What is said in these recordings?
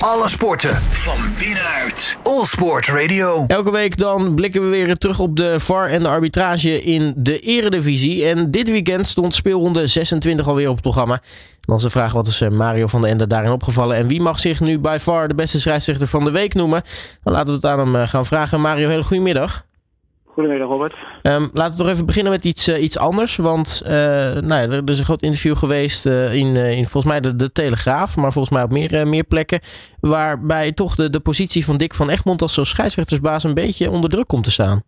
Alle sporten van binnenuit. All Sport Radio. Elke week dan blikken we weer terug op de VAR en de arbitrage in de eredivisie. En dit weekend stond speelronde 26 alweer op het programma. Dan is de vraag wat is eh, Mario van der Ende daarin opgevallen. En wie mag zich nu bij VAR de beste scheidsrechter van de week noemen? Dan laten we het aan hem eh, gaan vragen. Mario, hele goedemiddag. Goedemiddag Robert. Um, laten we toch even beginnen met iets, uh, iets anders. Want uh, nou ja, er, er, is een groot interview geweest uh, in, in volgens mij de, de, Telegraaf. Maar volgens mij op meer, meer plekken. Waarbij toch de, de positie van Dick van Egmond als scheidsrechtersbaas een beetje onder druk komt te staan.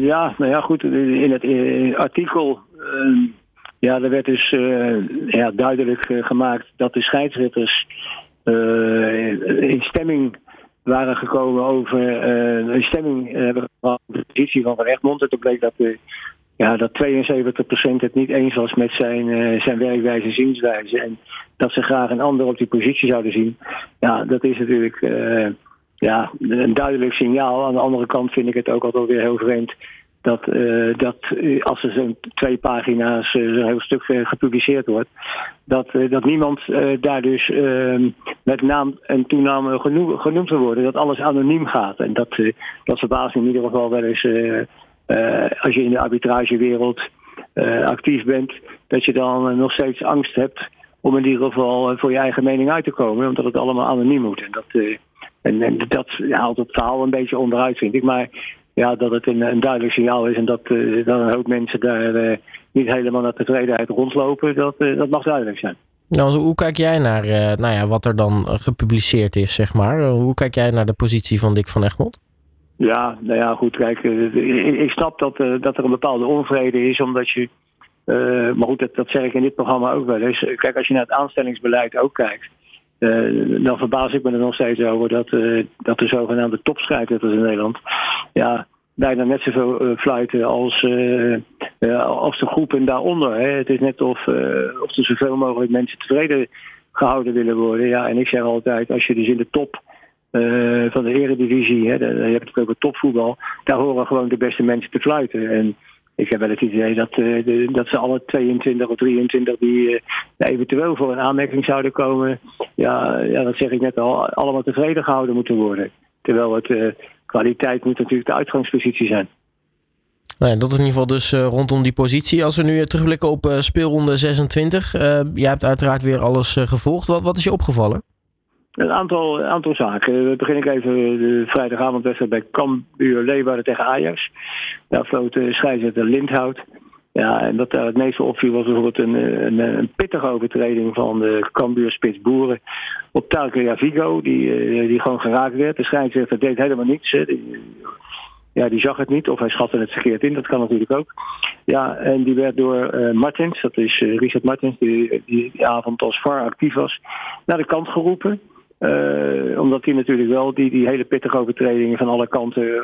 ja, nou ja, goed. In het, in het artikel. ja, er werd dus ja, duidelijk gemaakt dat de scheidsrechters in stemming waren gekomen over uh, een stemming hebben uh, de positie van Van Egmond. En toen bleek dat, uh, ja, dat 72% het niet eens was met zijn, zijn werkwijze en zienswijze. En dat ze graag een ander op die positie zouden zien. Ja, dat is natuurlijk ja, een duidelijk signaal. Aan de andere kant vind ik het ook altijd weer heel vreemd dat, uh, dat uh, als er zo'n twee pagina's uh, zo'n heel stuk gepubliceerd wordt, dat, dat niemand daar dus ehm, met naam en toename genoemd, wil worden, dat alles anoniem gaat. En dat, dat verbaast in ieder geval wel eens als je in de arbitragewereld actief bent, dat je dan nog steeds angst hebt om in ieder geval voor je eigen mening uit te komen, omdat het allemaal anoniem moet. En dat, en, en dat haalt het verhaal een beetje onderuit, vind ik. Maar ja, dat het een, een, duidelijk signaal is en dat, uh, dat een hoop mensen daar uh, niet helemaal naar tevredenheid rondlopen, dat, uh, dat mag duidelijk zijn. Nou, hoe kijk jij naar nou ja, wat er dan gepubliceerd is, zeg maar? Hoe kijk jij naar de positie van Dick van Egmond? Ja, nou ja, goed, kijk, ik snap dat, dat er een bepaalde onvrede is, omdat je, maar goed, dat, dat zeg ik in dit programma ook wel eens. Kijk, als je naar het aanstellingsbeleid ook kijkt, uh, dan verbaas ik me er nog steeds over dat, uh, dat de zogenaamde topscheidsrechters in Nederland ja, bijna net zoveel uh, fluiten als, als de groepen daaronder. Hè. Het is net of, of er zoveel mogelijk mensen tevreden gehouden willen worden. Ja, en ik zeg altijd, als je dus in de top van de eredivisie, hè, je hebt het over topvoetbal, daar horen gewoon de beste mensen te fluiten. En ik heb wel het idee dat, de, dat ze alle 22 of 23 die uh, eventueel voor een aanmerking zouden komen, ja, ja, dat zeg ik net al, allemaal tevreden gehouden moeten worden. Terwijl het uh, kwaliteit moet natuurlijk de uitgangspositie zijn. Nou dat is in ieder geval dus rondom die positie. Als we nu terugblikken op speelronde 26, jij hebt uiteraard weer alles gevolgd. Wat, wat is je opgevallen? Een aantal, aantal zaken. We beginnen even de vrijdagavondwedstrijd bij Cambuur Leeuwarden tegen Ajax. Daar floot de scheidsrechter Lindhout. Ja, en wat daar het meeste opviel was bijvoorbeeld een, een, een pittige overtreding van de Cambuur Spits Boeren op Talkeria Vigo, die, eh, die gewoon geraakt werd. De scheidsrechter deed helemaal niets. Ja, die zag het niet of hij schatte het verkeerd in, dat kan natuurlijk ook. Ja, en die werd door uh, Martins, dat is uh, Richard Martins, die, die die avond als VAR actief was, naar de kant geroepen. Uh, omdat hij natuurlijk wel die, die hele pittige overtredingen van alle kanten uh,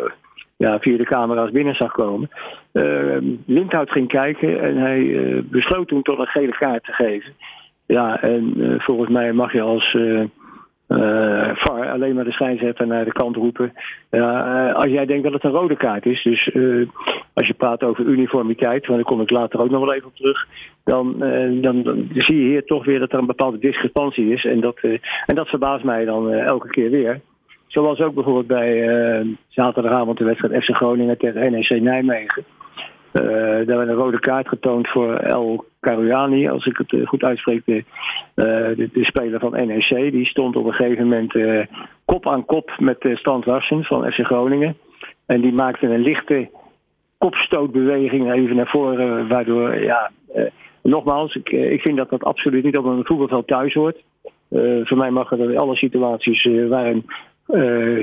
ja, via de camera's binnen zag komen. Uh, Lindhout ging kijken en hij besloot toen tot een gele kaart te geven. Ja, en volgens mij mag je als VAR alleen maar de scheidsrechter naar de kant roepen. Uh, als jij denkt dat het een rode kaart is, dus uh, als je praat over uniformiteit, want daar kom ik later ook nog wel even op terug, dan, dan, dan, zie je hier toch weer dat er een bepaalde discrepantie is. En dat, en dat verbaast mij dan elke keer weer. Zoals ook bijvoorbeeld bij zaterdagavond de wedstrijd FC Groningen tegen NEC Nijmegen. Uh, daar werd een rode kaart getoond voor El Karouani, als ik het uh, goed uitspreek, de, de, speler van NEC. Die stond op een gegeven moment kop aan kop met Stan Larsen van FC Groningen. En die maakte een lichte kopstootbeweging even naar voren, waardoor, ja, nogmaals, ik, ik vind dat dat absoluut niet op een voetbalveld thuis hoort. voor mij mag er in alle situaties waarin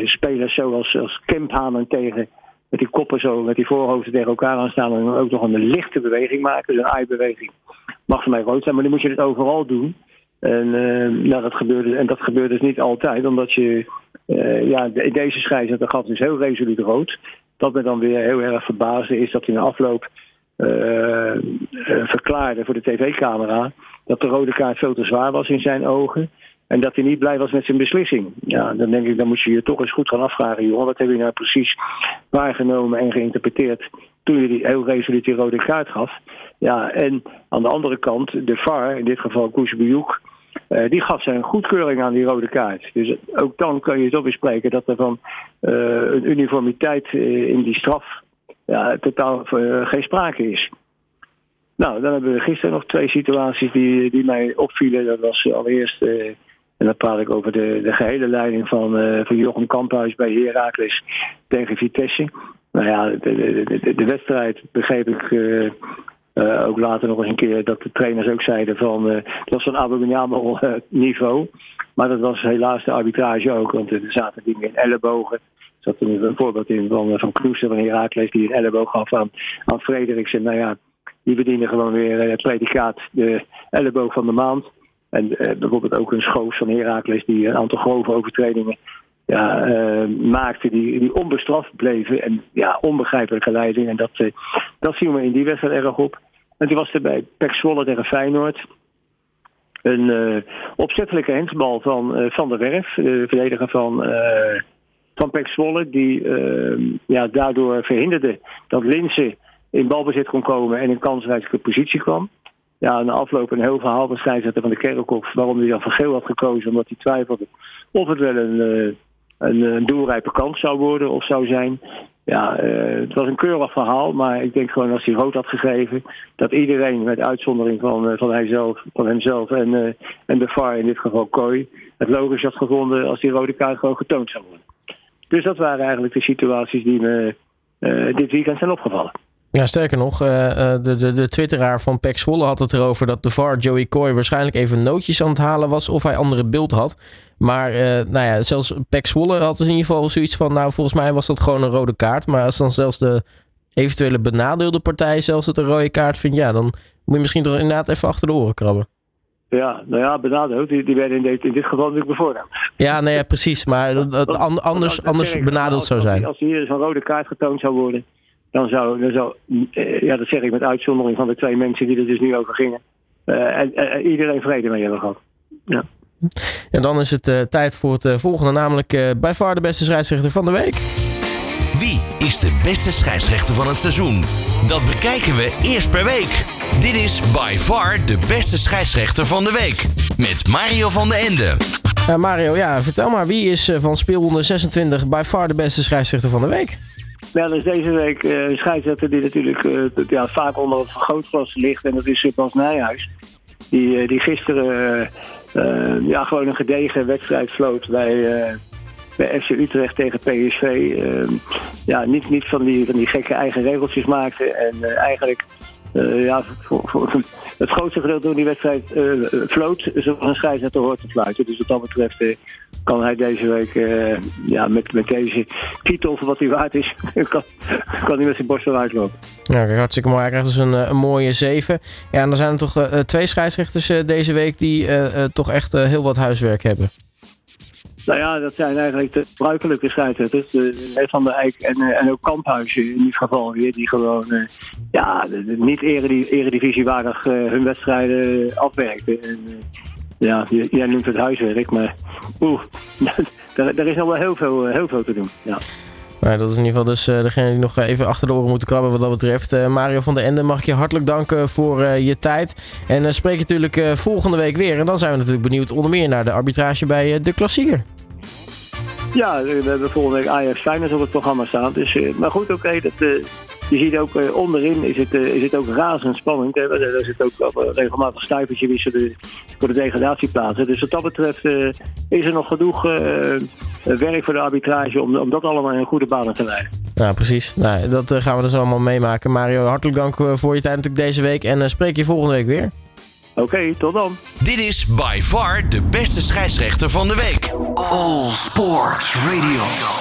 spelers zoals als Kemphanen tegen met die koppen zo, met die voorhoofden tegen elkaar aan staan en ook nog een lichte beweging maken, dus een eye-beweging, mag voor mij rood zijn, maar dan moet je het overal doen. En, uh, nou, dat gebeurde, en dat gebeurt dus niet altijd, omdat je, uh, ja, deze scheidsrechter gaf dus heel resoluut rood. Dat me dan weer heel erg verbaasde is dat hij na afloop uh, verklaarde voor de tv-camera dat de rode kaart veel te zwaar was in zijn ogen. En dat hij niet blij was met zijn beslissing. Ja, dan denk ik, dan moet je je toch eens goed gaan afvragen, jongen. Wat heb je nou precies waargenomen en geïnterpreteerd toen je die heel resoluut die rode kaart gaf? Ja, en aan de andere kant, de VAR, in dit geval Koesbejoek, Uh, die gaf zijn goedkeuring aan die rode kaart. Dus ook dan kun je toch bespreken dat er van uh, een uniformiteit in die straf ja, totaal geen sprake is. Nou, dan hebben we gisteren nog twee situaties die, die mij opvielen. Dat was allereerst, en dan praat ik over de, de gehele leiding van, van Jochem Kamphuis bij Heracles tegen Vitesse. Nou ja, de, de, de wedstrijd begreep ik uh, ook later nog eens een keer dat de trainers ook zeiden van uh, dat was van abominabel niveau. Maar dat was helaas de arbitrage ook, want er zaten dingen in ellebogen. Er zat een, een voorbeeld in van, van Kloester van Herakles die een elleboog gaf aan, aan Frederiksen. Nou ja, die verdienen gewoon weer het predicaat de elleboog van de maand. En bijvoorbeeld ook een schoof van Herakles die een aantal grove overtredingen ja, uh, maakte die, die onbestraft bleven. En ja, onbegrijpelijke leiding. En dat, uh, dat zien we in die wedstrijd erg op. En toen was er bij Pek Zwolle tegen Feyenoord. Een uh, opzettelijke hensbal van Van der Werf, de verdediger van, van Pek Zwolle. Die ja, daardoor verhinderde dat Linse in balbezit kon komen en in kansrijke positie kwam. Ja, na afloop een heel verhaal van scheidsrechter van de Kerkhof waarom hij dan van geel had gekozen. Omdat hij twijfelde of het wel een een, een doelrijpe kans zou worden of zou zijn. Ja, uh, het was een keurig verhaal, maar ik denk gewoon als hij rood had gegeven, dat iedereen, met uitzondering van, van, hijzelf, van hemzelf en, uh, en de VAR, in dit geval Kooi, het logisch had gevonden als die rode kaart gewoon getoond zou worden. Dus dat waren eigenlijk de situaties die me dit weekend zijn opgevallen. Ja, sterker nog, uh, de, de, de twitteraar van Pek Zwolle had het erover dat de VAR Joey Coy waarschijnlijk even nootjes aan het halen was of hij andere beeld had. Maar uh, nou ja, zelfs Pek Zwolle had dus in ieder geval zoiets van, nou volgens mij was dat gewoon een rode kaart. Maar als dan zelfs de eventuele benadeelde partij zelfs het een rode kaart vindt, ja, dan moet je misschien toch inderdaad even achter de oren krabben. Ja, nou ja, benadeeld, die, die werden in dit, in dit geval natuurlijk bevoordeeld. Ja, nee, ja, precies. Maar dat, dat, anders, anders benadeeld zou zijn. Als hier dus een rode kaart getoond zou worden, dan zou, dan zou ja, dat zeg ik met uitzondering van de twee mensen die er dus nu over gingen, uh, en, uh, iedereen vrede mee hebben gehad. Ja. En dan is het uh, tijd voor het volgende, namelijk bij far de beste scheidsrechter van de week. Wie is de beste scheidsrechter van het seizoen? Dat bekijken we eerst per week. Dit is by far de beste scheidsrechter van de week. Met Mario van de Ende. Uh, Mario, ja, vertel maar, wie is uh, van speelronde 26 by far de beste scheidsrechter van de week? Wel is deze week een scheidsrechter die natuurlijk uh, ja, vaak onder het vergrootglas ligt. En dat is Bas Nijhuis. Die, uh, die gisteren ja, gewoon een gedegen wedstrijd floot bij, bij FC Utrecht tegen PSV. Ja, niet, niet van, die, van die gekke eigen regeltjes maakte. En eigenlijk uh, ja, voor, het grootste gedeelte van die wedstrijd uh, floot zoals een scheidsrechter hoort te fluiten. Dus wat dat betreft uh, kan hij deze week ja, met, met deze titel voor wat hij waard is, kan, kan hij met zijn borst eruit lopen. Ja, hartstikke mooi. Hij krijgt dus een, een mooie 7. Ja, en dan zijn er toch twee scheidsrechters deze week die toch echt heel wat huiswerk hebben. Nou ja, dat zijn eigenlijk de gebruikelijke scheidsrechters. De, Van der Eijk en, eh, en ook Kamphuizen in dit geval. Die gewoon uh, ja, niet eredivisiewaardig uh, hun wedstrijden afwerken. En, ja, jij noemt het huiswerk, maar oeh, daar, is nog wel heel veel, heel veel te doen. Ja. Dat is in ieder geval dus degene die nog even achter de oren moeten krabben wat dat betreft. Mario van der Ende, mag ik je hartelijk danken voor je tijd. En spreek je natuurlijk volgende week weer. En dan zijn we natuurlijk benieuwd onder meer naar de arbitrage bij de klassieker. Ja, we hebben volgende week Ajax Feyenoord op het programma staan. Dus, maar goed, oké, dat je ziet ook uh, onderin is het, is het ook razend spannend. Hè? Er zit ook uh, regelmatig stuivertje wisselen voor de degradatieplaatsen. Dus wat dat betreft is er nog genoeg werk voor de arbitrage om, om dat allemaal in goede banen te leiden. Ja, precies. Nou, dat gaan we dus allemaal meemaken. Mario, hartelijk dank voor je tijd natuurlijk deze week. En spreek je volgende week weer. Oké, okay, tot dan. Dit is by far de beste scheidsrechter van de week. All Sports Radio.